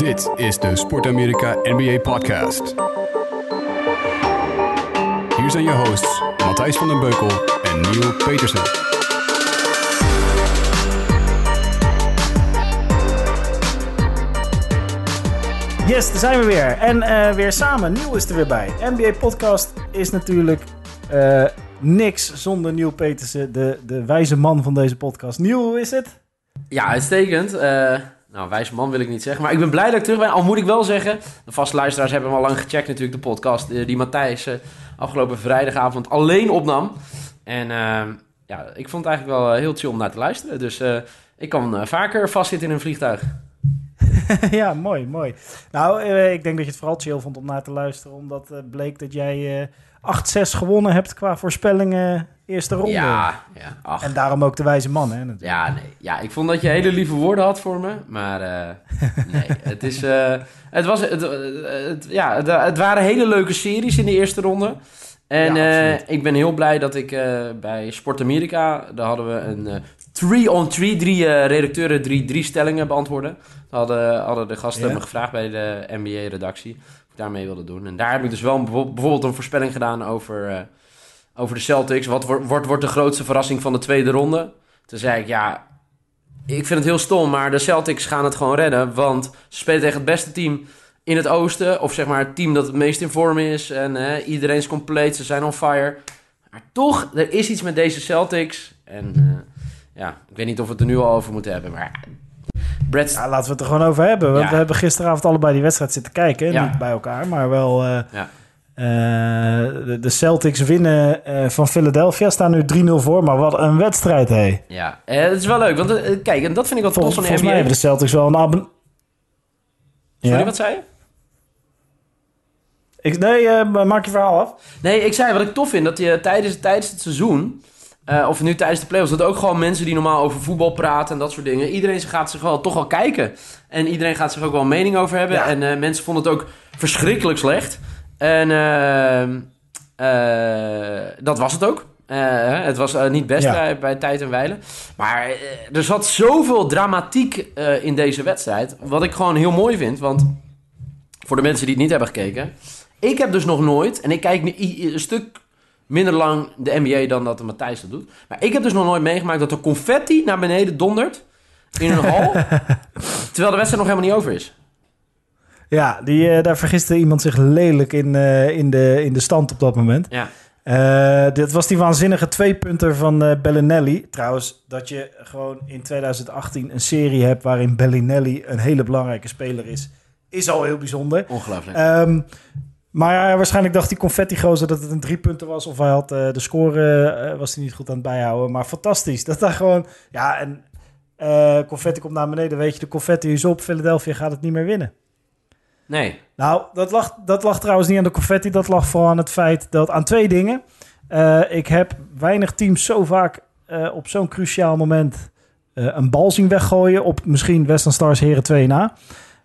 Dit is de Sport Amerika NBA Podcast. Hier zijn je hosts Matthijs van den Beukel en Neil Petersen. Yes, daar zijn we weer. En eh, weer samen. Nieuw is er weer bij. NBA Podcast is natuurlijk eh, niks zonder Nieuw Petersen, de, de wijze man van deze podcast. Nieuw, hoe is het? Ja, uitstekend. Eh nou, wijze man wil ik niet zeggen. Maar ik ben blij dat ik terug ben. Al moet ik wel zeggen, de vaste luisteraars hebben hem al lang gecheckt natuurlijk, de podcast. eh, die Matthijs eh, afgelopen vrijdagavond alleen opnam. En eh, ja, ik vond het eigenlijk wel eh, heel chill om naar te luisteren. Dus ik kan vaker vastzitten in een vliegtuig. ja, mooi, mooi. Nou, ik denk dat je het vooral chill vond om naar te luisteren, omdat bleek dat jij 8-6 gewonnen hebt qua voorspellingen eerste ronde. Ja, ja, ach. En daarom ook de wijze man, hè? natuurlijk. Ja, nee. Ja, ik vond dat je hele lieve woorden had voor me. Maar eh, nee, het is... eh, het, was, het, eh, het- ja, het, het waren hele leuke series in de eerste ronde. En Ja, ik ben heel blij dat ik bij Sport Amerika... Daar hadden we een three-on-three, drie redacteuren, drie, drie stellingen beantwoorden. Hadden, hadden de gasten me gevraagd bij de NBA-redactie... daarmee wilde doen. En daar heb ik dus wel bijvoorbeeld een voorspelling gedaan over... eh, over de Celtics. Wat wordt, wordt, wordt de grootste verrassing van de tweede ronde? Toen zei ik, ja, ik vind het heel stom, maar de Celtics gaan het gewoon redden. Want ze spelen tegen het beste team in het oosten. Of zeg maar het team dat het meest in vorm is. En iedereen is compleet, ze zijn on fire. Maar toch, er is iets met deze Celtics. En eh, ja, ik weet niet of we het er nu al over moeten hebben. Maar Brad, Ja, laten we het er gewoon over hebben. Want Ja. we hebben gisteravond allebei die wedstrijd zitten kijken. Ja. Niet bij elkaar, maar wel... eh, Ja. eh, de, de Celtics winnen eh, van Philadelphia. Staan nu 3-0 voor, maar wat een wedstrijd, hé. ja, het is wel leuk. Want kijk, en dat vind ik wat tof Volgens, volgens mij hebben de Celtics wel een abon... Sorry, wat zei je? Ik, nee, maak je verhaal af. Nee, ik zei wat ik tof vind, dat je tijdens, tijdens het seizoen, eh, of nu tijdens de playoffs, dat ook gewoon mensen die normaal over voetbal praten en dat soort dingen, iedereen gaat zich wel toch wel kijken. En iedereen gaat zich ook wel een mening over hebben. Ja. En eh, mensen vonden het ook verschrikkelijk slecht. En eh, dat was het ook. Het was niet best Ja. bij, bij tijd en wijlen. Maar er zat zoveel dramatiek in deze wedstrijd. Wat ik gewoon heel mooi vind. Want voor de mensen die het niet hebben gekeken. Ik heb dus nog nooit, en ik kijk een stuk minder lang de NBA dan dat de Matthijs dat doet. Maar ik heb dus nog nooit meegemaakt dat er confetti naar beneden dondert in een hal. terwijl de wedstrijd nog helemaal niet over is. Ja, die, eh, daar vergiste iemand zich lelijk in, eh, in, de, in de stand op dat moment. Ja. Eh, dit was die waanzinnige tweepunter van eh Bellinelli. Trouwens, dat je gewoon in 2018 een serie hebt waarin Bellinelli een hele belangrijke speler is, is al heel bijzonder. Ongelooflijk. Ehm, maar ja, waarschijnlijk dacht die confetti gozer dat het een driepunter was. Of hij had eh, de score eh, was hij niet goed aan het bijhouden. Maar fantastisch. Dat daar gewoon... Ja, en eh, confetti komt naar beneden. Weet je, de confetti is op. Philadelphia gaat het niet meer winnen. nee. Nou, dat lag, dat lag trouwens niet aan de confetti. Dat lag vooral aan het feit dat... Aan twee dingen. Ik heb weinig teams zo vaak op zo'n cruciaal moment... een bal zien weggooien op misschien Western Stars Heren 2 na.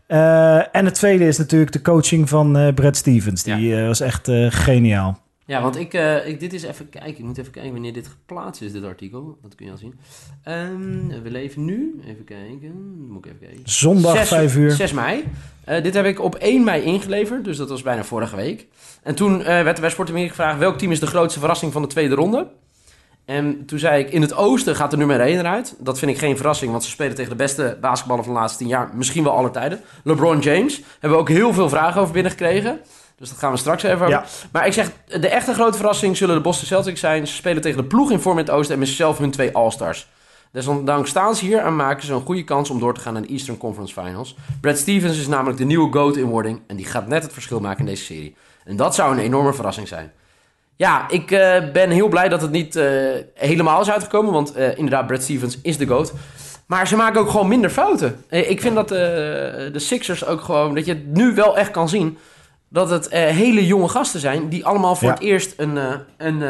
Eh, en het tweede is natuurlijk de coaching van eh Brad Stevens. Die eh, was echt geniaal. Ja, want ik, ik, dit is even kijken. Ik moet even kijken wanneer dit geplaatst is, dit artikel. Dat kun je al zien. Ehm, we leven nu. Even kijken. Moet ik even kijken. Zondag 6 5 uur. 6 mei. Dit heb ik op 1 mei ingeleverd, dus dat was bijna vorige week. En toen werd er bij Sport Amerika gevraagd... welk team is de grootste verrassing van de tweede ronde? En toen zei ik, in het oosten gaat de nummer 1 eruit. Dat vind ik geen verrassing, want ze spelen tegen de beste basketballer van de laatste 10 jaar. Misschien wel aller tijden. LeBron James. Hebben we ook heel veel vragen over binnengekregen. Dus dat gaan we straks even. Ja. Maar ik zeg, de echte grote verrassing zullen de Boston Celtics zijn. Ze spelen tegen de ploeg in vorm in het oosten en met zelf hun twee All-Stars. Desondanks staan ze hier en maken ze een goede kans om door te gaan naar de Eastern Conference Finals. Brad Stevens is namelijk de nieuwe GOAT in wording en die gaat net het verschil maken in deze serie. En dat zou een enorme verrassing zijn. Ja, ik eh, ben heel blij dat het niet eh, helemaal is uitgekomen, want eh, inderdaad, Brad Stevens is de GOAT. Maar ze maken ook gewoon minder fouten. Ik vind dat de Sixers ook gewoon, dat je het nu wel echt kan zien, dat het hele jonge gasten zijn die allemaal voor Ja. het eerst een, een,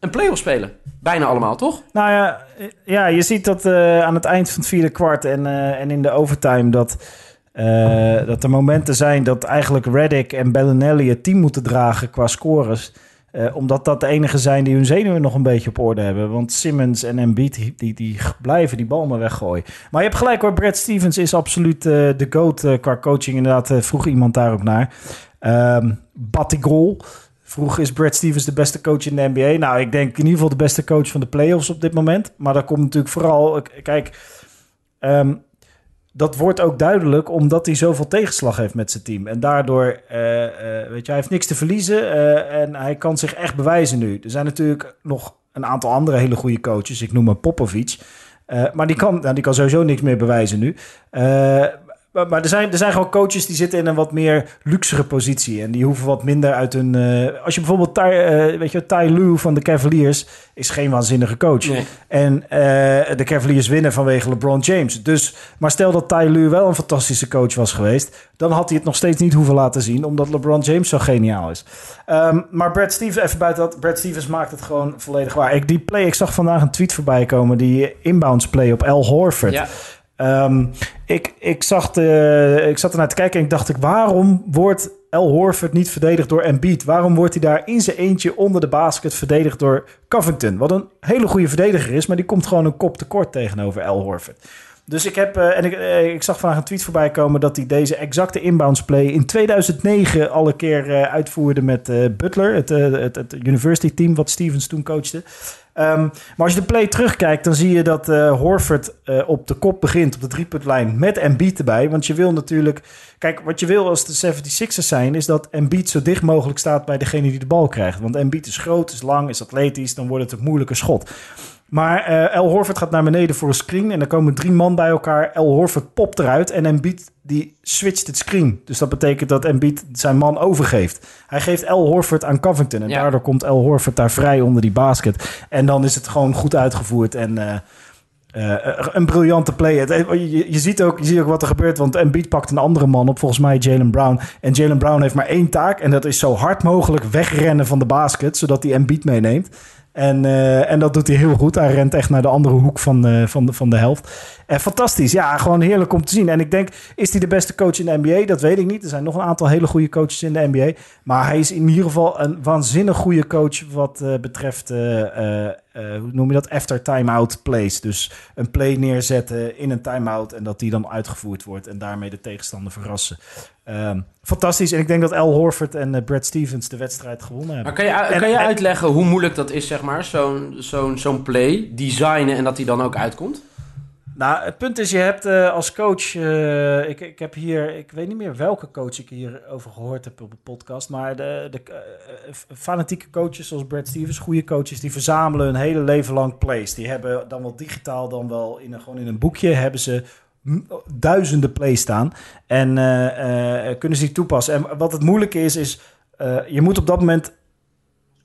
een play-off spelen. Bijna allemaal, toch? Nou ja, ja je ziet dat aan het eind van het vierde kwart en, en in de overtime dat, dat er momenten zijn dat eigenlijk Reddick en Bellinelli het team moeten dragen qua scores. Eh, omdat dat de enige zijn die hun zenuwen nog een beetje op orde hebben. Want Simmons en Embiid, die, die, blijven die bal maar weggooien. Maar je hebt gelijk hoor, Brad Stevens is absoluut eh, de goat eh, qua coaching. Inderdaad, vroeg iemand daar ook naar. Ehm Batigol vroeg, is Brad Stevens de beste coach in de NBA? Nou, ik denk in ieder geval de beste coach van de playoffs op dit moment. Maar dat komt natuurlijk vooral... Kijk, ehm, dat wordt ook duidelijk omdat hij zoveel tegenslag heeft met zijn team. En daardoor, eh, eh, weet je, hij heeft niks te verliezen eh, en hij kan zich echt bewijzen nu. Er zijn natuurlijk nog een aantal andere hele goede coaches. Ik noem maar Popovic. Maar die kan, nou, die kan sowieso niks meer bewijzen nu. Maar, maar er, zijn, er zijn gewoon coaches die zitten in een wat meer luxere positie. En die hoeven wat minder uit hun... eh, als je bijvoorbeeld Ty, eh, weet je, Ty Lue van de Cavaliers is geen waanzinnige coach. Nee. En eh, de Cavaliers winnen vanwege LeBron James. Dus, maar stel dat Ty Lue wel een fantastische coach was geweest... dan had hij het nog steeds niet hoeven laten zien... omdat LeBron James zo geniaal is. Ehm, maar Brad Stevens, even buiten dat... Brad Stevens maakt het gewoon volledig waar. Ik, die play, ik zag vandaag een tweet voorbij komen... die inbounds play op Al Horford. Ja. Ehm, ik, ik, zag de, ik zat ernaar te kijken en ik dacht... Ik, waarom wordt Al Horford niet verdedigd door Embiid? Waarom wordt hij daar in zijn eentje onder de basket verdedigd door Covington? Wat een hele goede verdediger is, maar die komt gewoon een kop tekort tegenover Al Horford. Dus ik heb, eh, en ik, eh, ik zag vandaag een tweet voorbij komen dat hij deze exacte inbounds play in 2009 al een keer eh, uitvoerde met Butler, het, het, het university team wat Stevens toen coachte. Ehm, maar als je de play terugkijkt, dan zie je dat eh, Horford eh, op de kop begint, op de driepuntlijn, met Embiid erbij. Want je wil natuurlijk... Kijk, wat je wil als de 76ers zijn, is dat Embiid zo dicht mogelijk staat bij degene die de bal krijgt. Want Embiid is groot, is lang, is atletisch, dan wordt het een moeilijke schot. Maar eh El Horford gaat naar beneden voor een screen en dan komen drie man bij elkaar. El Horford popt eruit en Embiid die switcht het screen. Dus dat betekent dat Embiid zijn man overgeeft. Hij geeft El Horford aan Covington en Ja. daardoor komt El Horford daar vrij onder die basket. En dan is het gewoon goed uitgevoerd en... eh, eh, een briljante play. Je, je ziet ook, je ziet ook wat er gebeurt, want Embiid pakt een andere man op, volgens mij Jalen Brown. En Jalen Brown heeft maar één taak en dat is zo hard mogelijk wegrennen van de basket, zodat hij Embiid meeneemt. En, eh, en dat doet hij heel goed. Hij rent echt naar de andere hoek van de, van de, van de helft. En fantastisch. Ja, gewoon heerlijk om te zien. En ik denk, is hij de beste coach in de NBA? Dat weet ik niet. Er zijn nog een aantal hele goede coaches in de NBA. Maar hij is in ieder geval een waanzinnig goede coach wat eh, betreft, eh, eh, eh, hoe noem je dat? After timeout plays. Dus een play neerzetten in een timeout en dat die dan uitgevoerd wordt en daarmee de tegenstander verrassen. Ehm, fantastisch. En ik denk dat Al Horford en eh, Brad Stevens de wedstrijd gewonnen hebben. Maar kan je, En- kan je en- uitleggen hoe moeilijk dat is, zeg maar, zo'n zo'n zo'n play, designen en dat die dan ook uitkomt? Nou, het punt is, je hebt eh, als coach... eh, ik, ik heb hier... Ik weet niet meer welke coach ik hier over gehoord heb op de podcast. Maar de, de eh, fanatieke coaches zoals Brad Stevens, goede coaches... die verzamelen hun hele leven lang plays. Die hebben dan wel digitaal, dan wel in een, gewoon in een boekje... hebben ze m- duizenden plays staan. En kunnen ze die toepassen. En wat het moeilijke is, is... je moet op dat moment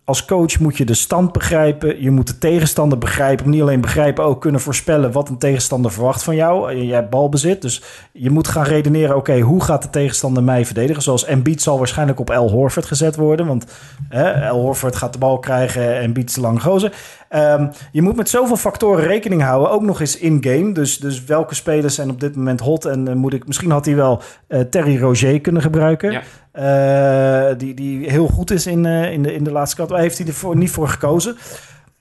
als coach moet je de stand begrijpen. Je moet de tegenstander begrijpen. Niet alleen begrijpen, ook kunnen voorspellen wat een tegenstander verwacht van jou. Eh, Jij hebt balbezit. Dus je moet gaan redeneren, oké, hoe gaat de tegenstander mij verdedigen? Zoals Embiid zal waarschijnlijk op El Horford gezet worden. Want hè, El Horford gaat de bal krijgen en Embiid is de lange gozer. Ehm, je moet met zoveel factoren rekening houden. Ook nog eens in-game. Dus, dus welke spelers zijn op dit moment hot? En eh, moet ik, misschien had hij wel eh, Terry Roger kunnen gebruiken. Ja. Eh, die, die heel goed is in, eh, in, de, in de laatste kant. Daar heeft hij ervoor niet voor gekozen.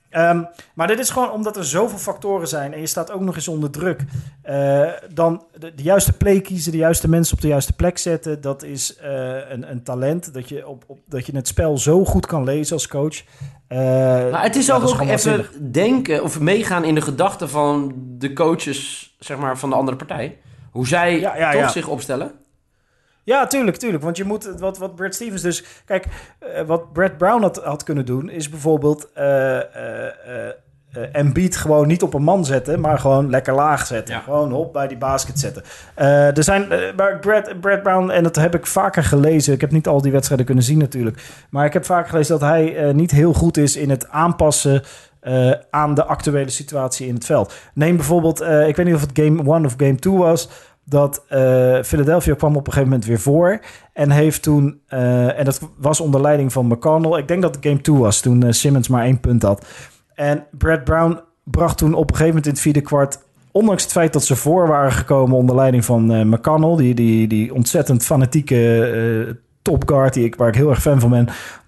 Ehm, maar dit is gewoon omdat er zoveel factoren zijn en je staat ook nog eens onder druk. Eh, dan de, de juiste play kiezen, de juiste mensen op de juiste plek zetten. Dat is een, een talent. Dat je, op, op, dat je het spel zo goed kan lezen als coach. Maar het is ja, ook, ook even denken of meegaan in de gedachten van de coaches, zeg maar, van de andere partij. Hoe zij Ja, ja, toch ja. zich opstellen. Ja, tuurlijk, tuurlijk. Want je moet, wat, wat Brad Stevens dus... Kijk, eh, wat Brad Brown had, had kunnen doen... is bijvoorbeeld eh, eh, Embiid gewoon niet op een man zetten... maar gewoon lekker laag zetten. Ja. Gewoon hop bij die basket zetten. Er zijn... maar Brad, Brad Brown, en dat heb ik vaker gelezen... ik heb niet al die wedstrijden kunnen zien natuurlijk... maar ik heb vaker gelezen dat hij niet heel goed is... in het aanpassen... aan de actuele situatie in het veld. Neem bijvoorbeeld, ik weet niet of het game 1 of game 2 was, dat eh, Philadelphia kwam op een gegeven moment weer voor. En heeft toen, eh, en dat was onder leiding van McConnell. Ik denk dat het game 2 was, toen eh, Simmons maar één punt had. En Brad Brown bracht toen op een gegeven moment in het vierde kwart... ondanks het feit dat ze voor waren gekomen onder leiding van McConnell... die, die, die ontzettend fanatieke topguard die ik, waar ik heel erg fan van ben...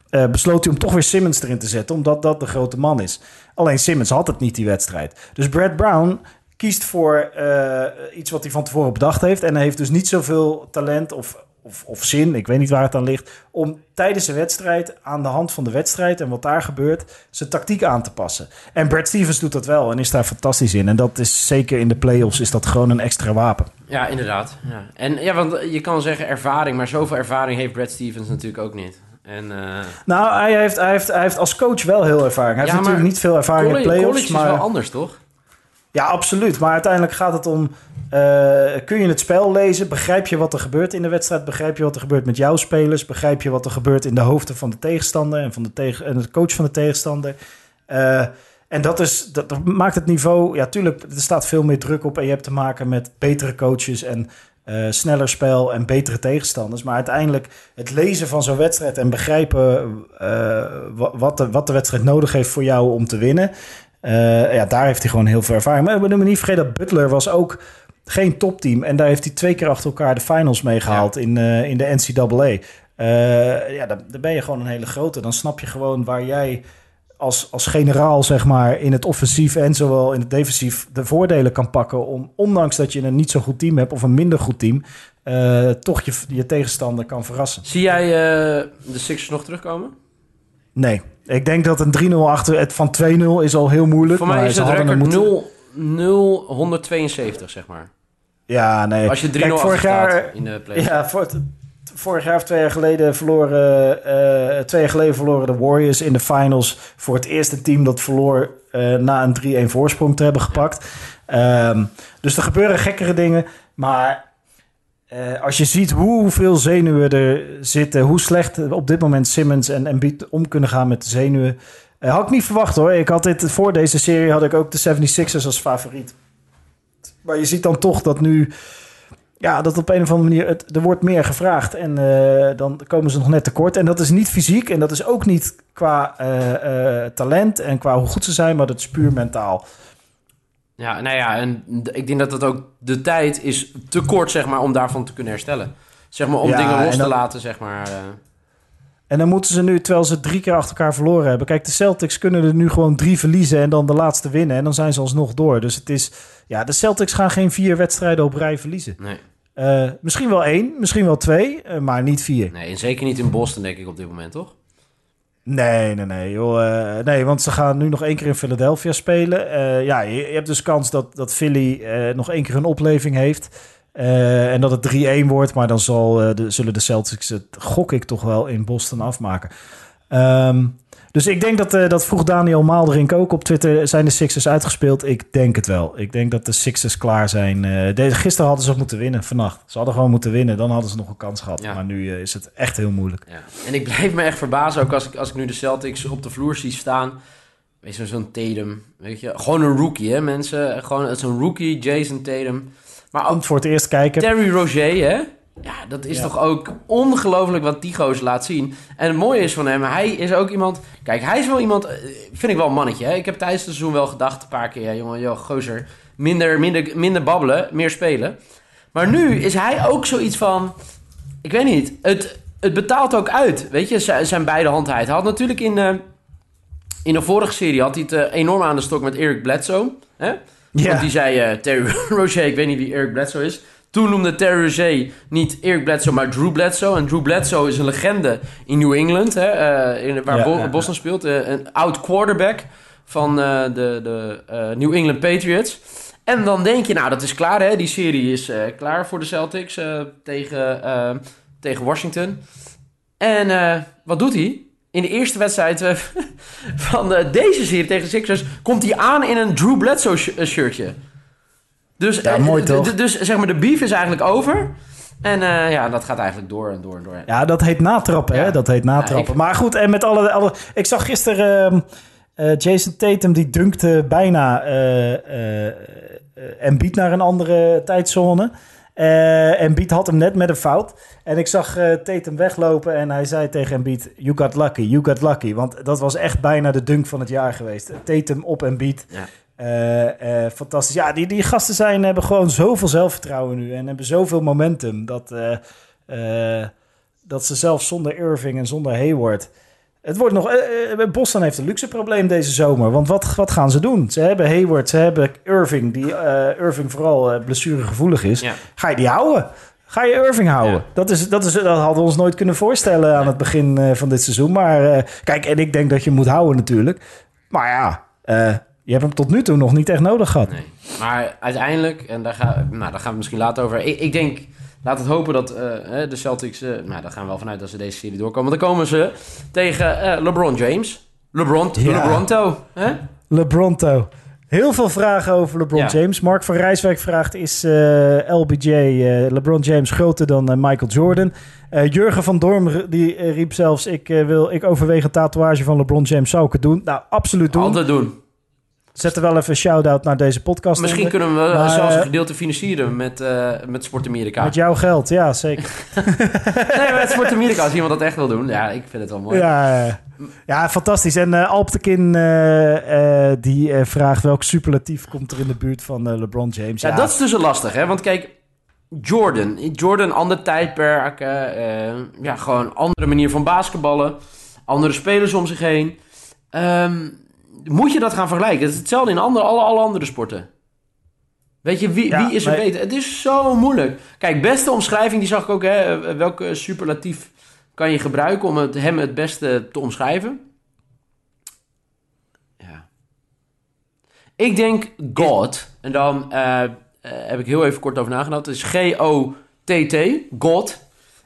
eh, besloot hij om toch weer Simmons erin te zetten, omdat dat de grote man is. Alleen Simmons had het niet, die wedstrijd. Dus Brad Brown kiest voor eh, iets wat hij van tevoren bedacht heeft. En hij heeft dus niet zoveel talent of, of, of zin, ik weet niet waar het aan ligt, om tijdens de wedstrijd, aan de hand van de wedstrijd en wat daar gebeurt, zijn tactiek aan te passen. En Brad Stevens doet dat wel en is daar fantastisch in. En dat is zeker in de playoffs is dat gewoon een extra wapen. Ja, inderdaad. Ja. En ja, want je kan zeggen ervaring, maar zoveel ervaring heeft Brad Stevens natuurlijk ook niet. En, eh, Nou, hij heeft, hij, heeft, hij heeft als coach wel heel ervaring. Hij Ja, heeft natuurlijk niet veel ervaring in playoffs, college maar... is wel anders, toch? Ja, absoluut. Maar uiteindelijk gaat het om... eh, kun je het spel lezen? Begrijp je wat er gebeurt in de wedstrijd? Begrijp je wat er gebeurt met jouw spelers? Begrijp je wat er gebeurt in de hoofden van de tegenstander... en, van de, tegen, en de coach van de tegenstander? Eh, en dat, is, dat, maakt het niveau... Ja, tuurlijk, er staat veel meer druk op... en je hebt te maken met betere coaches... en eh, sneller spel en betere tegenstanders. Maar uiteindelijk het lezen van zo'n wedstrijd... en begrijpen wa- wat, de, wat de wedstrijd nodig heeft voor jou om te winnen... Eh, ja, daar heeft hij gewoon heel veel ervaring. Maar we moeten niet vergeten dat Butler was ook geen topteam. En daar heeft hij twee keer achter elkaar de finals mee gehaald in, eh, in de NCAA. Eh, ja, dan, dan ben je gewoon een hele grote. Dan snap je gewoon waar jij als, als generaal, zeg maar, in het offensief en zowel in het defensief de voordelen kan pakken. Om, ondanks dat je een niet zo goed team hebt of een minder goed team, toch je, je tegenstander kan verrassen. Zie jij de Sixers nog terugkomen? Nee, ik denk dat een 3-0 achter het van 2-0 is al heel moeilijk. Voor mij maar is ze het hadden record moeten- 0, 0 172, zeg maar. Ja, nee. Als je 3-0 Kijk, achter vorig jaar, in de play. Ja, voor het- vorig jaar of twee jaar geleden verloren, eh, twee jaar geleden verloren de Warriors in de finals voor het eerste team dat verloor eh, na een 3-1 voorsprong te hebben gepakt. Ehm, dus er gebeuren gekkere dingen, maar eh, als je ziet hoeveel zenuwen er zitten, hoe slecht op dit moment Simmons en Embiid om kunnen gaan met de zenuwen, eh, had ik niet verwacht hoor. Ik had dit voor deze serie had ik ook de 76ers als favoriet. Maar je ziet dan toch dat nu ja, dat op een of andere manier, het, er wordt meer gevraagd en eh, dan komen ze nog net tekort. En dat is niet fysiek en dat is ook niet qua talent en qua hoe goed ze zijn, maar dat is puur mentaal. Ja, nou ja, en ik denk dat dat ook de tijd is te kort, zeg maar, om daarvan te kunnen herstellen. Zeg maar, om Ja, dingen los te laten, zeg maar. eh. En dan moeten ze nu, terwijl ze drie keer achter elkaar verloren hebben. Kijk, de Celtics kunnen er nu gewoon drie verliezen en dan de laatste winnen. En dan zijn ze alsnog door. Dus het is, ja, de Celtics gaan geen vier wedstrijden op rij verliezen. nee, Eh, misschien wel één, misschien wel twee, eh, maar niet vier. nee, en zeker niet in Boston, denk ik, op dit moment, toch? Nee, nee, nee. Joh, eh, nee, want ze gaan nu nog één keer in Philadelphia spelen. Eh, ja, je, hebt dus kans dat, dat Philly eh, nog één keer een opleving heeft. En dat het 3-1 wordt. Maar dan zal, de, zullen de Celtics het, gok ik toch wel, in Boston afmaken. Ehm, dus ik denk dat, eh, dat vroeg Daniel Maalderink ook op Twitter. Zijn de Sixers uitgespeeld? Ik denk het wel. Ik denk dat de Sixers klaar zijn. Deze, gisteren hadden ze moeten winnen, vannacht. Ze hadden gewoon moeten winnen. Dan hadden ze nog een kans gehad. Ja. Maar nu eh, is het echt heel moeilijk. Ja. En ik blijf me echt verbazen, ook als ik, als ik nu de Celtics op de vloer zie staan. Weet je, zo'n Tatum, weet je. Gewoon een rookie, hè, mensen. Gewoon, een rookie, Jason Tatum. Maar ook Komt voor het eerst kijken. Terry Roger, hè? Ja, dat is Ja. toch ook ongelooflijk wat Tigo's laat zien. En het mooie is van hem, hij is ook iemand... Kijk, hij is wel iemand, eh, vind ik wel een mannetje. Hè? Ik heb tijdens het seizoen wel gedacht, een paar keer... Ja, jongen, joh, gozer, minder, minder, minder babbelen, meer spelen. Maar nu is hij ook zoiets van... Ik weet niet, het, het betaalt ook uit, weet je, zijn, zijn beide handheid. Hij had natuurlijk in, eh, in de vorige serie had hij het eh, enorm aan de stok met Eric Bledsoe. Hè? Ja. Want die zei eh, Terry Roger, ik weet niet wie Eric Bledsoe is. Toen noemde Terry Roger niet Eric Bledsoe, maar Drew Bledsoe. En Drew Bledsoe is een legende in New England, hè, eh, in, waar Ja, Bo- ja, ja. Boston speelt. Eh, een oud quarterback van eh, de, de New England Patriots. En dan denk je, nou, dat is klaar, hè? Die serie is klaar voor de Celtics tegen, tegen Washington. En wat doet hij? In de eerste wedstrijd van deze serie tegen de Sixers komt hij aan in een Drew Bledsoe sh- shirtje. Dus, Ja, eh, mooi toch? Dus zeg maar, de beef is eigenlijk over. En eh, ja, dat gaat eigenlijk door en door en door. Ja, dat heet natrappen, hè? Dat heet natrappen. Ja, ik- Maar goed, en met alle... alle ik zag gisteren ehm, eh, Jason Tatum, die dunkte bijna eh, Embiid naar een andere tijdzone. Eh Embiid had hem net met een fout. En ik zag eh, Tatum weglopen en hij zei tegen Embiid... You got lucky, you got lucky. Want dat was echt bijna de dunk van het jaar geweest. Tatum op Embiid. Ja. Eh, eh, fantastisch. Ja, die, die gasten zijn, hebben gewoon zoveel zelfvertrouwen nu. En hebben zoveel momentum. Dat, eh, dat ze zelfs zonder Irving en zonder Hayward... Het wordt nog. Boston heeft een luxe probleem deze zomer. Want wat, wat gaan ze doen? Ze hebben Hayward, ze hebben Irving, die Irving vooral blessuregevoelig is. Ja. Ga je die houden? Ga je Irving houden? Ja. Dat, is, dat, is, dat hadden we ons nooit kunnen voorstellen aan het begin van dit seizoen. Maar kijk, en ik denk dat je hem moet houden natuurlijk. Maar ja, je hebt hem tot nu toe nog niet echt nodig gehad. Nee. Maar uiteindelijk, en daar, ga, nou, daar gaan we misschien later over. Ik, ik denk, laat het hopen dat eh, hè, de Celtics, eh, nou daar gaan we wel vanuit dat ze deze serie doorkomen. Dan komen ze tegen eh, LeBron James. LeBron, Ja. LeBronto. Hè? LeBronto. Heel veel vragen over LeBron Ja. James. Mark van Rijswijk vraagt: Is eh, LBJ, eh, LeBron James, groter dan eh, Michael Jordan? Eh, Jurgen van Dorm die, eh, riep zelfs: ik, eh, wil, ik overweeg een tatoeage van LeBron James. Zou ik het doen? Nou, absoluut doen. Altijd doen. Zet er wel even een shout-out naar deze podcast. Misschien onder. kunnen we Maar, zelfs een eh, gedeelte financieren met, eh, met Sport Amerika. Met jouw geld, ja, zeker. Nee, met Sport Amerika, als iemand dat echt wil doen. Ja, ik vind het wel mooi. Ja, eh, ja, fantastisch. En eh Alp de Kin eh, eh, die eh, vraagt welk superlatief komt er in de buurt van eh, LeBron James. Ja, dat is dus lastig, hè? Want kijk, Jordan. Jordan, ander tijdperk. eh, eh, ja, gewoon andere manier van basketballen. Andere spelers om zich heen. Ehm, moet je dat gaan vergelijken? Het is hetzelfde in andere, alle, alle andere sporten. Weet je, wie, Ja, wie is er beter? Het is zo moeilijk. Kijk, beste omschrijving, die zag ik ook. Hè? Eh, Welke superlatief kan je gebruiken om het, hem het beste te omschrijven? Ja. Ik denk God. En dan eh, eh, heb ik heel even kort over nagedacht. Het is G-O-T-T. God.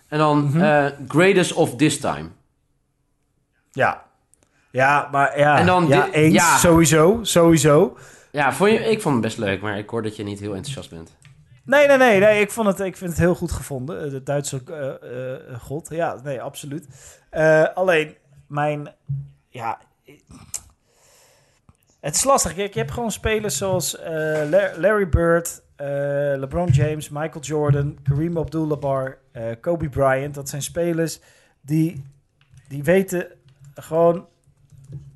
En dan Mhm. eh, greatest of this time. Ja. Ja, maar ja, En dan ja, eens, ja. sowieso, sowieso. Ja, vond je, ik vond het best leuk, maar ik hoor dat je niet heel enthousiast bent. Nee, nee, nee, nee ik, vond het, ik vind het heel goed gevonden. Eh, De Duitse eh, eh, god, ja, nee, absoluut. Alleen, mijn, ja... Het is lastig. Kijk, je hebt gewoon spelers zoals La- Larry Bird, LeBron James, Michael Jordan, Kareem Abdul-Jabbar, Kobe Bryant. Dat zijn spelers die, die weten gewoon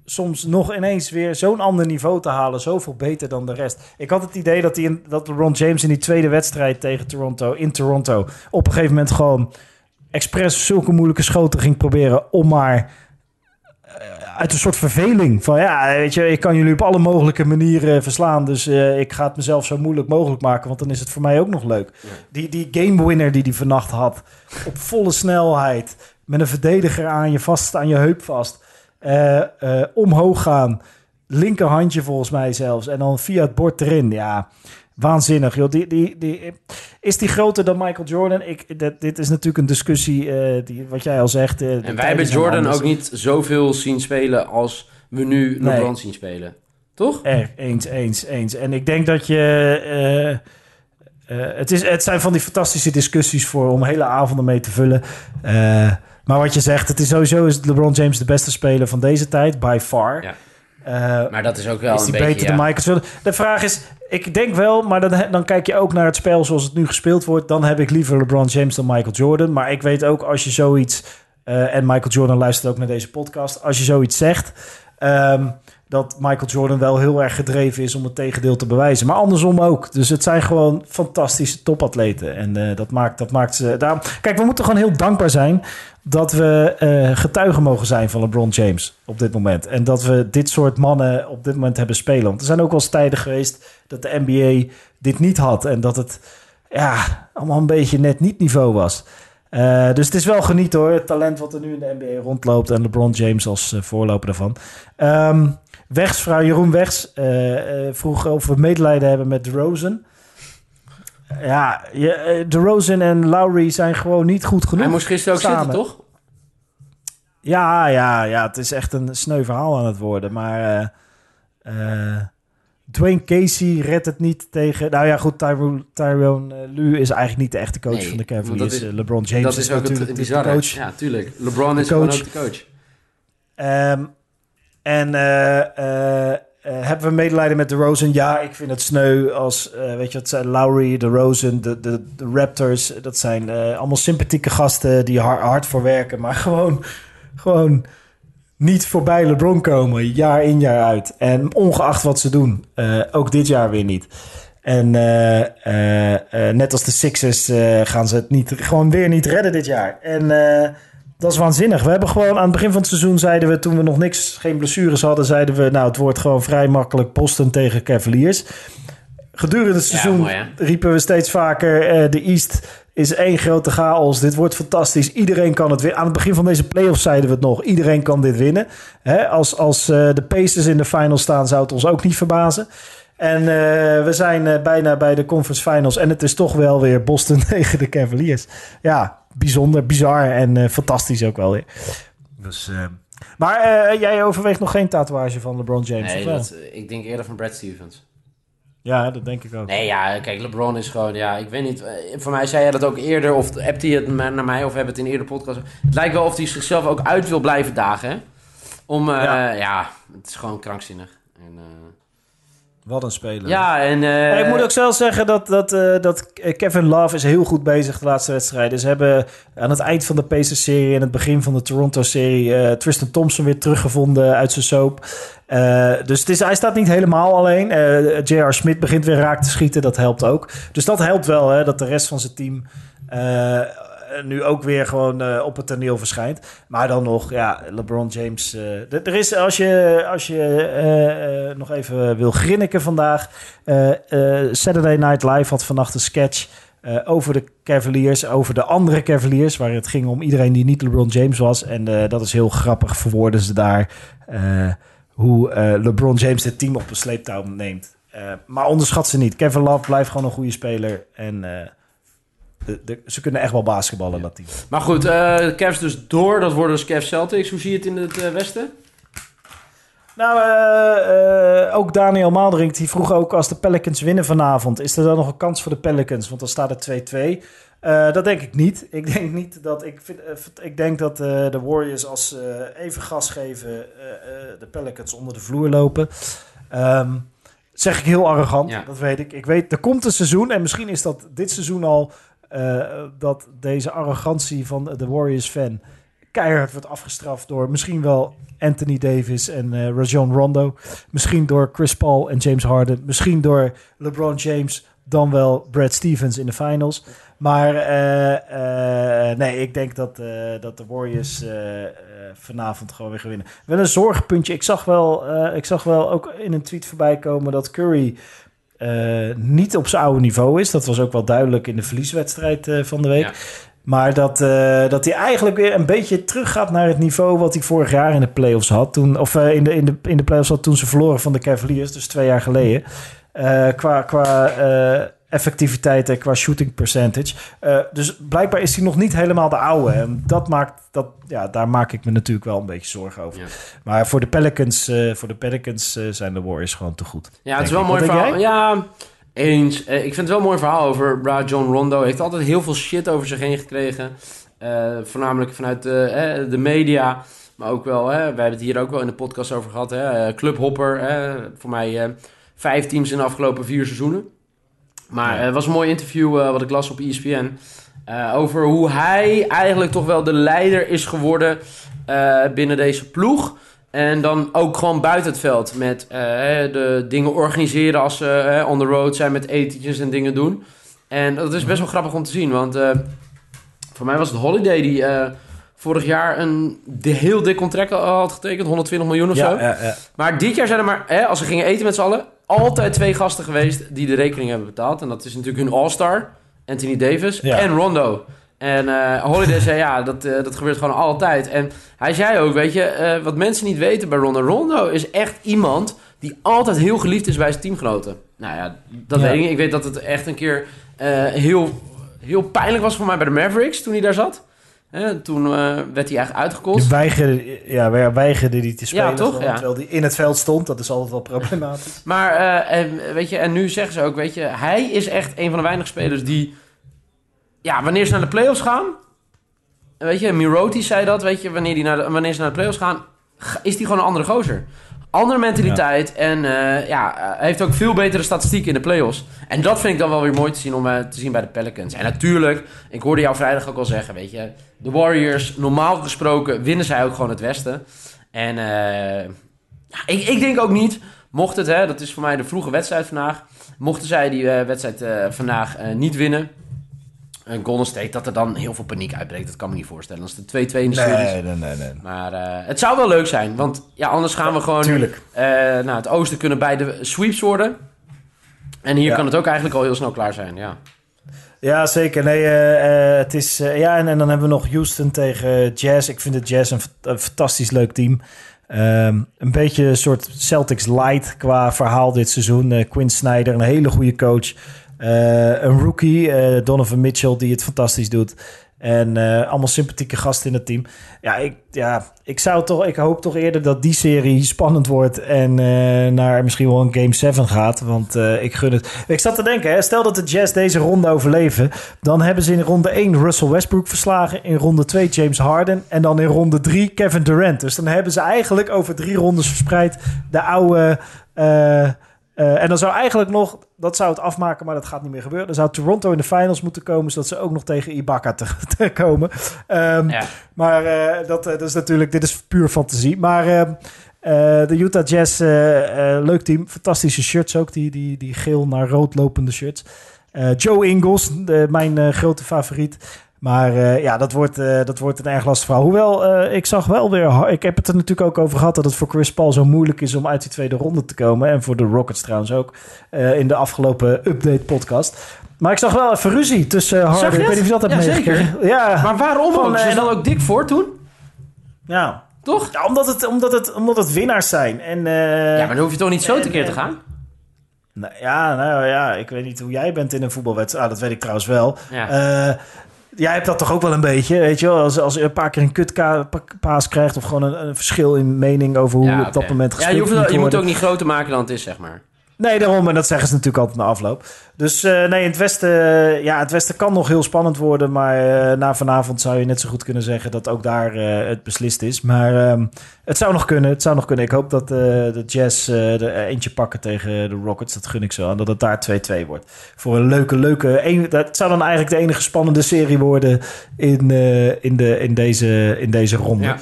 soms nog ineens weer zo'n ander niveau te halen. Zoveel beter dan de rest. Ik had het idee dat, die in, dat LeBron James in die tweede wedstrijd tegen Toronto, in Toronto, op een gegeven moment gewoon expres zulke moeilijke schoten ging proberen om maar eh, uit een soort verveling van ja, weet je, ik kan jullie op alle mogelijke manieren verslaan, dus eh, ik ga het mezelf zo moeilijk mogelijk maken, want dan is het voor mij ook nog leuk. Ja. Die, die game winner die die vannacht had, op volle snelheid, met een verdediger aan je vast, aan je heup vast, omhoog gaan, linkerhandje volgens mij zelfs, en dan via het bord erin, ja. Waanzinnig, joh. Die, die, die, is die groter dan Michael Jordan? Ik, dit, dit is natuurlijk een discussie, eh, die, wat jij al zegt. eh, En wij hebben Jordan ook niet zoveel zien spelen als we nu Nee. LeBron zien spelen. Toch? Eens, eens, eens. En ik denk dat je... eh, eh, het, is, het zijn van die fantastische discussies voor om hele avonden mee te vullen. Maar wat je zegt, het is sowieso is LeBron James de beste speler van deze tijd, by far. Ja. Eh, Maar dat is ook wel is een beetje... beter ja. dan Michael Jordan? De vraag is, ik denk wel, maar dan, dan kijk je ook naar het spel zoals het nu gespeeld wordt. Dan heb ik liever LeBron James dan Michael Jordan. Maar ik weet ook als je zoiets, eh, en Michael Jordan luistert ook naar deze podcast, als je zoiets zegt, ehm, dat Michael Jordan wel heel erg gedreven is om het tegendeel te bewijzen. Maar andersom ook. Dus het zijn gewoon fantastische topatleten. En eh, dat maakt, dat maakt ze... Daarom, kijk, we moeten gewoon heel dankbaar zijn dat we eh, getuigen mogen zijn van LeBron James op dit moment. En dat we dit soort mannen op dit moment hebben spelen. Want er zijn ook wel tijden geweest dat de NBA dit niet had. En dat het ja, allemaal een beetje net niet niveau was. Eh, dus het is wel geniet hoor. Het talent wat er nu in de NBA rondloopt. En LeBron James als voorloper daarvan. Ehm Wegs, vrouw Jeroen Wegs, eh, eh, vroeg of we medelijden hebben met DeRozan. Ja, je, eh, DeRozan en Lowry zijn gewoon niet goed genoeg. Hij moest gisteren ook samen. zitten, toch? Ja, ja, ja, het is echt een sneu verhaal aan het worden. Maar Dwayne Casey redt het niet tegen... Nou ja, goed, Tyro- Tyrone eh, Lue is eigenlijk niet de echte coach Nee, van de Cavaliers. LeBron James dat is ook natuurlijk het de bizarre. coach. Ja, tuurlijk. LeBron is De gewoon coach. ook de coach. Ehm, en eh, eh, eh, hebben we medelijden met de Rosen? Ja, ik vind het sneu als, weet je, het zijn Lowry, de Rosen, de, Raptors. Dat zijn allemaal sympathieke gasten die hard, voor werken, maar gewoon, gewoon niet voorbij LeBron komen, jaar in jaar uit. En ongeacht wat ze doen, ook dit jaar weer niet. En net als de Sixers gaan ze het niet, gewoon weer niet redden dit jaar. En Dat is waanzinnig. We hebben gewoon aan het begin van het seizoen zeiden we, toen we nog niks, geen blessures hadden, zeiden we, nou, het wordt gewoon vrij makkelijk Boston tegen Cavaliers. Gedurende het seizoen mooi, riepen we steeds vaker, eh, de East is één grote chaos. Dit wordt fantastisch. Iedereen kan het winnen. Aan het begin van deze playoffs zeiden we het nog. Iedereen kan dit winnen. Hè, als als eh, de Pacers in de finals staan, zou het ons ook niet verbazen. En eh, we zijn bijna bij de conference finals. En het is toch wel weer Boston tegen de Cavaliers. Ja, bijzonder, bizar en eh, fantastisch ook wel weer. Dus, eh, maar eh, jij overweegt nog geen tatoeage van LeBron James, Nee, of wel? dat, ik denk eerder van Brad Stevens. Ja, dat denk ik ook. Nee, ja, kijk, LeBron is gewoon, ja, ik weet niet. Voor mij zei jij dat ook eerder, of hebt hij het naar mij, of hebben we het in eerder podcast. Het lijkt wel of hij zichzelf ook uit wil blijven dagen, hè? Om, eh, Ja. ja. het is gewoon krankzinnig. En, eh, Wat een speler. ja, en... eh, ik moet ook zelf zeggen dat, dat, eh, dat Kevin Love is heel goed bezig de laatste wedstrijden. Ze hebben aan het eind van de Pacers-serie en het begin van de Toronto-serie... eh, Tristan Thompson weer teruggevonden uit zijn soap. Eh, dus het is, hij staat niet helemaal alleen. Eh J.R. Smith begint weer raak te schieten, dat helpt ook. Dus dat helpt wel, hè, dat de rest van zijn team... eh, nu ook weer gewoon eh, op het toneel verschijnt. Maar dan nog, ja, LeBron James. d- er is, als je, als je nog even wil grinniken vandaag. Saturday Night Live had vannacht een sketch over de Cavaliers, over de andere Cavaliers, waar het ging om iedereen die niet LeBron James was. En dat is heel grappig, verwoorden ze daar hoe LeBron James het team op een sleeptouw neemt. Maar onderschat ze niet. Kevin Love blijft gewoon een goede speler en de, de- ze kunnen echt wel basketballen, dat team. Maar goed, eh de Cavs dus door. Dat worden dus Cavs Celtics. Hoe zie je het in het eh, westen? Nou, eh, eh, ook Daniel Maalderink die vroeg ook als de Pelicans winnen vanavond, is er dan nog een kans voor de Pelicans? Want dan staat het 2-2. Eh, dat denk ik niet. Ik denk niet dat ik vind, ik denk dat eh, de Warriors als ze even gas geven, eh, eh, de Pelicans onder de vloer lopen. Ehm, zeg ik heel arrogant, Ja. dat weet ik. Ik weet, er komt een seizoen en misschien is dat dit seizoen al eh, dat deze arrogantie van de Warriors fan keihard wordt afgestraft door misschien wel Anthony Davis en eh Rajon Rondo. Misschien door Chris Paul en James Harden. Misschien door LeBron James, dan wel Brad Stevens in de finals. Maar eh, nee, ik denk dat, dat de Warriors vanavond gewoon weer gaan winnen. Wel een zorgpuntje. Ik zag wel, ik zag wel ook in een tweet voorbij komen dat Curry eh, niet op zijn oude niveau is. Dat was ook wel duidelijk in de verlieswedstrijd eh, van de week. Ja. Maar dat, eh, dat hij eigenlijk weer een beetje teruggaat naar het niveau wat hij vorig jaar in de playoffs had. Toen, of in, de, in, de, in de playoffs had toen ze verloren van de Cavaliers, dus twee jaar geleden. Qua qua effectiviteit en qua shooting percentage. Eh, dus blijkbaar is hij nog niet helemaal de oude. En dat maakt, dat, ja, daar maak ik me natuurlijk wel een beetje zorgen over. Ja. Maar voor de Pelicans, eh, voor de Pelicans eh, zijn de Warriors gewoon te goed. Ja, het is wel een ik. mooi Wat verhaal. Ja, eens. Ik vind het wel een mooi verhaal over John Rondo. Hij heeft altijd heel veel shit over zich heen gekregen. Voornamelijk vanuit de, de media. Maar ook wel, hè, wij hebben het hier ook wel in de podcast over gehad. Hè, Clubhopper, hè, voor mij vijf teams in de afgelopen vier seizoenen. Maar Ja. het was een mooi interview eh, wat ik las op ESPN. eh, over hoe hij eigenlijk toch wel de leider is geworden eh, binnen deze ploeg. En dan ook gewoon buiten het veld met de dingen organiseren als ze on the road zijn met etentjes en dingen doen. En dat is best wel grappig om te zien, want voor mij was het Holiday die vorig jaar een de, heel dik contract had getekend, 120 miljoen of zo. Ja, ja, ja. Maar dit jaar zijn er maar, als ze gingen eten met z'n allen, altijd twee gasten geweest die de rekening hebben betaald. En dat is natuurlijk hun all-star, Anthony Davis Ja. en Rondo. En eh, Holiday zei, ja, dat, eh, dat gebeurt gewoon altijd. En hij zei ook, weet je, eh, wat mensen niet weten bij Rondo. Rondo is echt iemand die altijd heel geliefd is bij zijn teamgenoten. Nou ja, dat Ja. weet ik. Ik weet dat het echt een keer heel, heel pijnlijk was voor mij bij de Mavericks toen hij daar zat. Hè, toen eh, werd hij eigenlijk uitgekost. Je weigerde, ja, weigerde die te spelen. Ja, toch? gewoon, Ja. Terwijl die in het veld stond. Dat is altijd wel problematisch. Maar, eh, en, weet je, en nu zeggen ze ook, weet je, hij is echt een van de weinige spelers die, ja, wanneer ze naar de playoffs gaan, weet je, Miroti zei dat, weet je, wanneer, die naar de, wanneer ze naar de playoffs gaan, ga- is die gewoon een andere gozer. Andere mentaliteit en eh, ja, eh, hij heeft ook veel betere statistieken in de playoffs. En dat vind ik dan wel weer mooi te zien om eh, te zien bij de Pelicans. En natuurlijk, ik hoorde jou vrijdag ook al zeggen, weet je, de Warriors, normaal gesproken winnen zij ook gewoon het Westen. En ja, ik, ik denk ook niet, mocht het, hè, dat is voor mij de vroege wedstrijd vandaag. Mochten zij die wedstrijd vandaag niet winnen, een Golden State, dat er dan heel veel paniek uitbreekt. Dat kan me niet voorstellen. Als de 2-2 in de series. Nee, nee, nee, nee. Maar eh, het zou wel leuk zijn. Want ja, anders gaan we gewoon Tuurlijk. naar het oosten kunnen bij de sweeps worden. En hier Ja. kan het ook eigenlijk al heel snel klaar zijn. Ja. Ja, zeker. Nee, eh, het is, ja, en, en dan hebben we nog Houston tegen Jazz. Ik vind de Jazz een, fantastisch leuk team. Ehm, een beetje een soort Celtics light qua verhaal dit seizoen. Quinn Snyder, een hele goede coach. Eh, een rookie, eh, Donovan Mitchell, die het fantastisch doet. En eh, allemaal sympathieke gasten in het team. Ja, ik, ja ik, zou toch, ik hoop toch eerder dat die serie spannend wordt en naar misschien wel een Game 7 gaat. Want ik gun het. Ik zat te denken, hè, stel dat de Jazz deze ronde overleven. Dan hebben ze in ronde 1 Russell Westbrook verslagen. In ronde 2 James Harden. En dan in ronde 3 Kevin Durant. Dus dan hebben ze eigenlijk over drie rondes verspreid de oude... eh, en dan zou eigenlijk nog, dat zou het afmaken, maar dat gaat niet meer gebeuren. Dan zou Toronto in de finals moeten komen, zodat ze ook nog tegen Ibaka te, te komen. Ehm, Ja. maar eh, dat, eh, dat is natuurlijk, dit is puur fantasie. Maar ehm, eh, de Utah Jazz, leuk team. Fantastische shirts ook, die, die, die geel naar rood lopende shirts. Joe Ingles, de, mijn grote favoriet. Maar eh, ja, dat wordt, eh, dat wordt een erg lastig verhaal. Hoewel, eh, ik zag wel weer... Ik heb het er natuurlijk ook over gehad... dat het voor Chris Paul zo moeilijk is om uit die tweede ronde te komen. En voor de Rockets trouwens ook. in de afgelopen update-podcast. Maar ik zag wel even ruzie tussen Harden. Ik weet niet of je dat hebt Ja, zeker. Ja, Maar waarom Van, ook? Ze dan ook dik voor toen? ja. Toch? Ja, omdat het, omdat het, omdat het winnaars zijn. En, Ja, maar dan hoef je toch niet zo en- tekeer te gaan? nou, ja, nou ja, ik weet niet hoe jij bent in een voetbalwedstrijd. Ah, dat weet ik trouwens wel. Ja. Jij hebt dat toch ook wel een beetje, weet je wel? Als, als je een paar keer een kutpaas krijgt... of gewoon een, een verschil in mening over hoe Ja, op dat moment Ja, gespeeld je, hoeft, moet je moet het ook niet groter maken dan het is, zeg maar. Nee, daarom. En dat zeggen ze natuurlijk altijd na afloop. Dus eh, nee, in het Westen, eh, ja, het Westen kan nog heel spannend worden. Maar eh, na vanavond zou je net zo goed kunnen zeggen dat ook daar het beslist is. Maar ehm, het zou nog kunnen. Het zou nog kunnen. Ik hoop dat de Jazz er eentje pakken tegen de Rockets. Dat gun ik zo. En dat het daar 2-2 wordt. Voor een leuke, leuke... Een, dat zou dan eigenlijk de enige spannende serie worden in, in, de, in, deze, in deze ronde. Ja.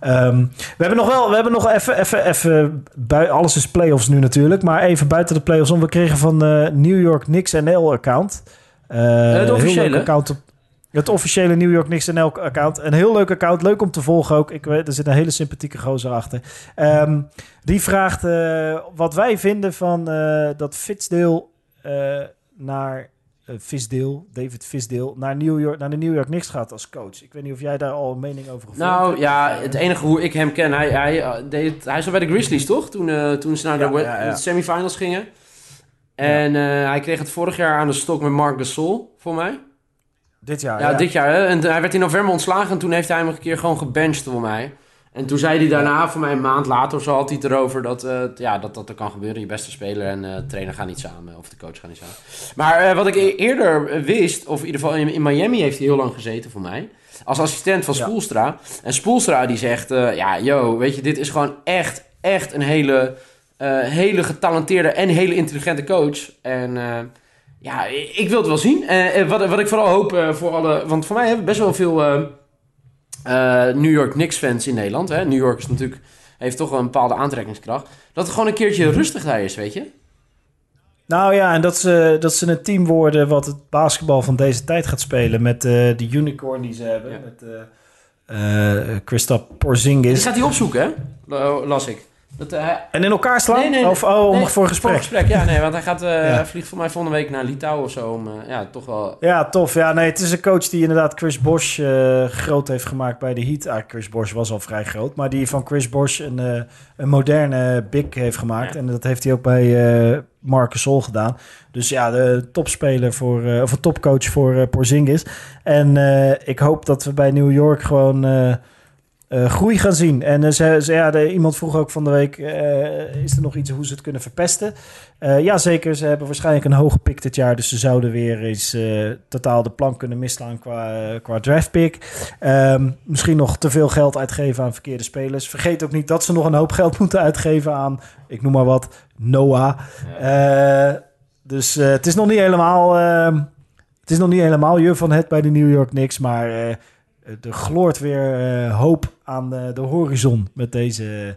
Ehm, we hebben nog wel, we hebben nog even, even, even alles is playoffs nu natuurlijk, maar even buiten de playoffs om. We kregen van New York Knicks NL account. Eh, het heel officiële? leuk account op, het officiële New York Knicks NL account. Een heel leuk account, leuk om te volgen ook. Ik weet, er zit een hele sympathieke gozer achter. Ehm, die vraagt eh, wat wij vinden van eh, dat Fitzdale eh, naar eh, Visdale, David Visdale, naar, New York, naar de New York Knicks gaat als coach. Ik weet niet of jij daar al een mening over gevoeld Nou hebt. ja, het enige hoe ik hem ken, hij, hij, eh, deed, hij zat bij de Grizzlies toch? Toen, eh, toen ze naar de, Ja, we- ja, ja. de semifinals gingen. En eh, hij kreeg het vorig jaar aan de stok met Mark Gasol, voor mij. Dit jaar, Ja, dit jaar. Hè? En hij werd in november ontslagen en toen heeft hij hem een keer gewoon gebenched voor mij. En toen zei hij daarna, voor mij een maand later of zo, had hij het erover dat, eh, ja, dat dat er kan gebeuren. Je beste speler en eh trainer gaan niet samen, of de coach gaan niet samen. Maar wat ik e- eerder wist, of in ieder geval in, in Miami heeft hij heel lang gezeten voor mij. Als assistent van Ja. Spoelstra. En Spoelstra die zegt, ja, yo, weet je, dit is gewoon echt, echt een hele, hele getalenteerde en hele intelligente coach. En... eh, ja, ik wil het wel zien. Eh, eh, wat, wat ik vooral hoop eh, voor alle... Want voor mij hebben best wel veel eh, eh, New York Knicks fans in Nederland. Hè? New York is natuurlijk, heeft toch wel een bepaalde aantrekkingskracht. Dat het gewoon een keertje rustig daar is, weet je? Nou ja, en dat ze, dat ze een team worden wat het basketbal van deze tijd gaat spelen. Met eh de unicorn die ze hebben. Ja. Met eh eh Kristaps Die Porzingis. gaat hij opzoeken, hè? La- Las ik. Dat, eh, hij- En in elkaar slaan? Nee, nee, of oh, om nee, voor een gesprek? Voor een gesprek, ja. Nee, want hij, gaat, eh, Ja. vliegt voor mij volgende week naar Litouwen of zo. Om, eh, ja, toch wel... Ja, tof. Ja, nee, het is een coach die inderdaad Chris Bosh eh, groot heeft gemaakt bij de Heat. Ah, Chris Bosh was al vrij groot, maar die van Chris Bosh een, eh, een moderne big heeft gemaakt. Ja. En dat heeft hij ook bij eh Marcus Sol gedaan. Dus ja, de topspeler voor, eh, of een topcoach voor Porzingis. En eh, ik hoop dat we bij New York gewoon eh, groei gaan zien. En eh, ze, ze- ja, de, iemand vroeg ook van de week, eh, is er nog iets hoe ze het kunnen verpesten? Ja, zeker. Ze hebben waarschijnlijk een hoge pick dit jaar. Dus ze zouden weer eens totaal de plank kunnen misslaan qua, qua draftpick. Ehm, misschien nog te veel geld uitgeven aan verkeerde spelers. Vergeet ook niet dat ze nog een hoop geld moeten uitgeven aan, ik noem maar wat, Noah. Dus het is nog niet helemaal... ehm, het is nog niet helemaal je van het bij de New York Knicks. Maar er gloort weer eh, hoop aan de, de horizon met deze,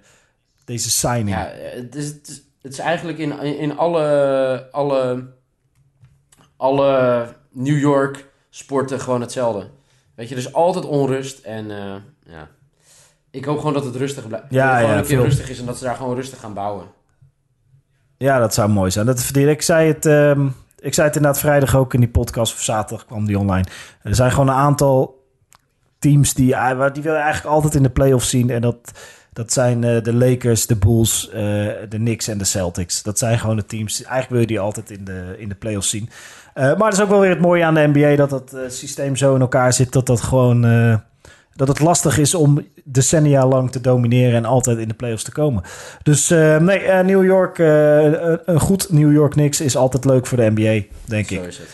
deze signing. Ja, eh, het is, het is, het is eigenlijk in, in alle, alle, alle New York sporten gewoon hetzelfde. Weet je, dus altijd onrust. En eh, ja, ik hoop gewoon dat het rustig blijft. Ja, gewoon ja, een keer veel. rustig is en dat ze daar gewoon rustig gaan bouwen. Ja, dat zou mooi zijn. Dat ik. zei het, ehm, ik zei het inderdaad vrijdag ook in die podcast, of zaterdag kwam die online. Er zijn gewoon een aantal teams die, waar- die wil je eigenlijk altijd in de playoffs zien. En dat, dat zijn eh, de Lakers, de Bulls, eh, de Knicks en de Celtics. Dat zijn gewoon de teams. Eigenlijk wil je die altijd in de, in de playoffs zien. Eh, maar dat is ook wel weer het mooie aan de NBA, dat eh, systeem zo in elkaar zit dat dat gewoon... dat het lastig is om decennia lang te domineren en altijd in de playoffs te komen. Dus nee, New York, een- een goed New York Knicks is altijd leuk voor de NBA, denk Zo ik. is het.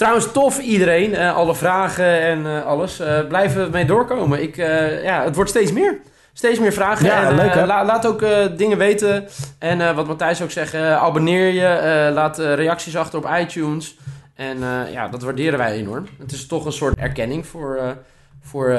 Trouwens, tof iedereen. eh, alle vragen en eh, alles. Eh, blijven we mee doorkomen. Ik, ja, het wordt steeds meer. Steeds meer vragen. Ja, en, leuk, la- laat ook dingen weten. En wat Matthijs ook zegt, abonneer je. laat reacties achter op iTunes. En ja, dat waarderen wij enorm. Het is toch een soort erkenning voor, voor,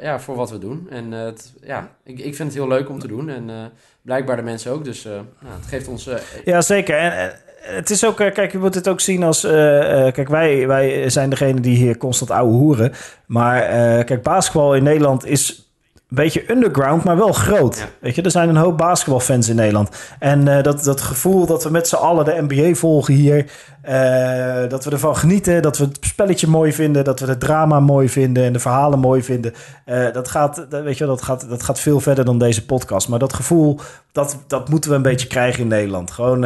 ja, voor wat we doen. En het, ja, ik, ik vind het heel leuk om te doen. En blijkbaar de mensen ook. Dus nou, het geeft ons... Ja, zeker. En het is ook, eh, kijk, je moet het ook zien als. eh, eh, kijk, wij, wij zijn degene die hier constant ouwe hoeren. Maar kijk, basketbal in Nederland is beetje underground, maar wel groot. Ja. Weet je, er zijn een hoop basketbalfans in Nederland. En eh, dat, dat gevoel dat we met z'n allen de NBA volgen hier. eh, dat we ervan genieten, dat we het spelletje mooi vinden, dat we het drama mooi vinden en de verhalen mooi vinden. eh, dat, gaat, dat, weet je, dat, gaat, dat gaat veel verder dan deze podcast. Maar dat gevoel, dat, dat moeten we een beetje krijgen in Nederland. Gewoon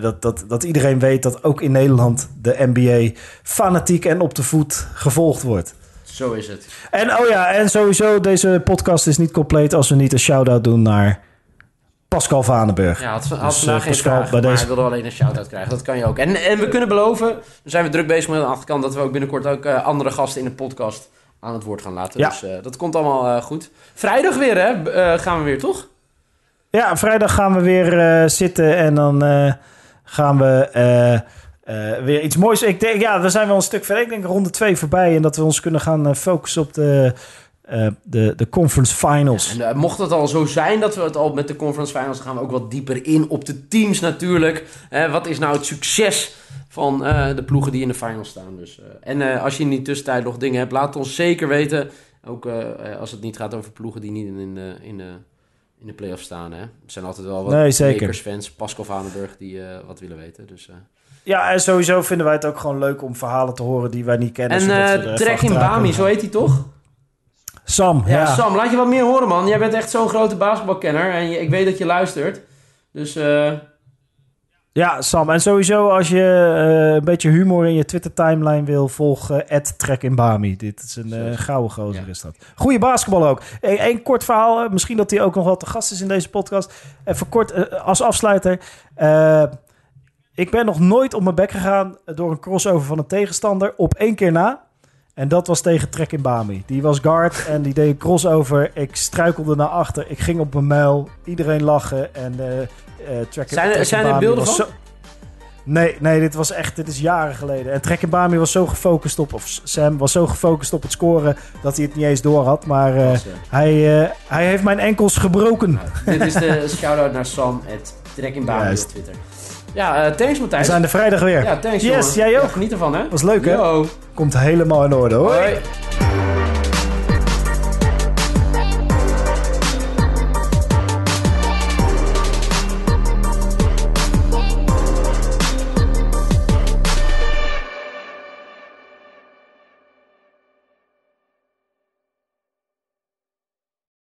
dat, dat, dat iedereen weet dat ook in Nederland de NBA fanatiek en op de voet gevolgd wordt. Zo is het. En oh ja, en sowieso, deze podcast is niet compleet als we niet een shout-out doen naar Pascal Vanenburg. Ja, had, had Dus, vandaag eh, geen Pascal, vraag, bij maar deze- hij wilde alleen een shout-out krijgen. Dat kan je ook. En, en we kunnen beloven, dan zijn we druk bezig met de achterkant... dat we ook binnenkort ook eh, andere gasten in de podcast aan het woord gaan laten. Ja. Dus eh, dat komt allemaal goed. Vrijdag weer, hè? Gaan we weer, toch? Ja, vrijdag gaan we weer zitten en dan gaan we eh, weer iets moois. Ik denk, ja, we zijn wel een stuk verder. Ik denk ronde twee voorbij en dat we ons kunnen gaan eh, focussen op de, eh, de, de conference finals. En mocht het al zo zijn dat we het al met de conference finals... gaan we ook wat dieper in op de teams natuurlijk. Wat is nou het succes van de ploegen die in de finals staan? Dus, en als je in die tussentijd nog dingen hebt, laat ons zeker weten. Ook als het niet gaat over ploegen die niet in, in, de, in, de, in de playoffs staan. Hè? Er zijn altijd wel wat Nee, zeker. Lakers-fans, Pascal Vanenburg, die wat willen weten. Dus. Ja, en sowieso vinden wij het ook gewoon leuk om verhalen te horen die wij niet kennen. En eh even Trek in Bami, zo heet hij toch? Sam, Ja, ja. Sam, laat je wat meer horen, man. Jij bent echt zo'n grote basketbalkenner en je- ik weet dat je luistert. Dus eh, Ja, Sam. En sowieso als je eh, een beetje humor in je Twitter-timeline wil, volg eh Trek in Bami. Dit is een eh, gouden gozer Ja. is dat. Goeie basketbal ook. Eén kort verhaal, eh, misschien dat hij ook nog wel te gast is in deze podcast. Even kort eh, als afsluiter. Ik ben nog nooit op mijn bek gegaan door een crossover van een tegenstander op één keer na. En dat was tegen Trek in Bami. Die was guard en die deed een crossover. Ik struikelde naar achter. Ik ging op mijn muil. Iedereen lachen. En eh eh Trek Zijn er- in zijn er Bami beelden was van? zo- Nee, nee, dit was echt, dit is jaren geleden. En Trek in Bami was zo gefocust op, of Sam was zo gefocust op het scoren dat hij het niet eens door had. Maar eh, hij, eh, hij heeft mijn enkels gebroken. nou, dit is de shout-out naar Sam, het Trek in Bami op Twitter. Ja, eh, thanks We Matthijs. zijn er vrijdag weer. Ja, thanks Yes, jongen. jij ook. Ja, geniet ervan hè. Was leuk hè? Yo. Komt helemaal in orde hoor. Hoi.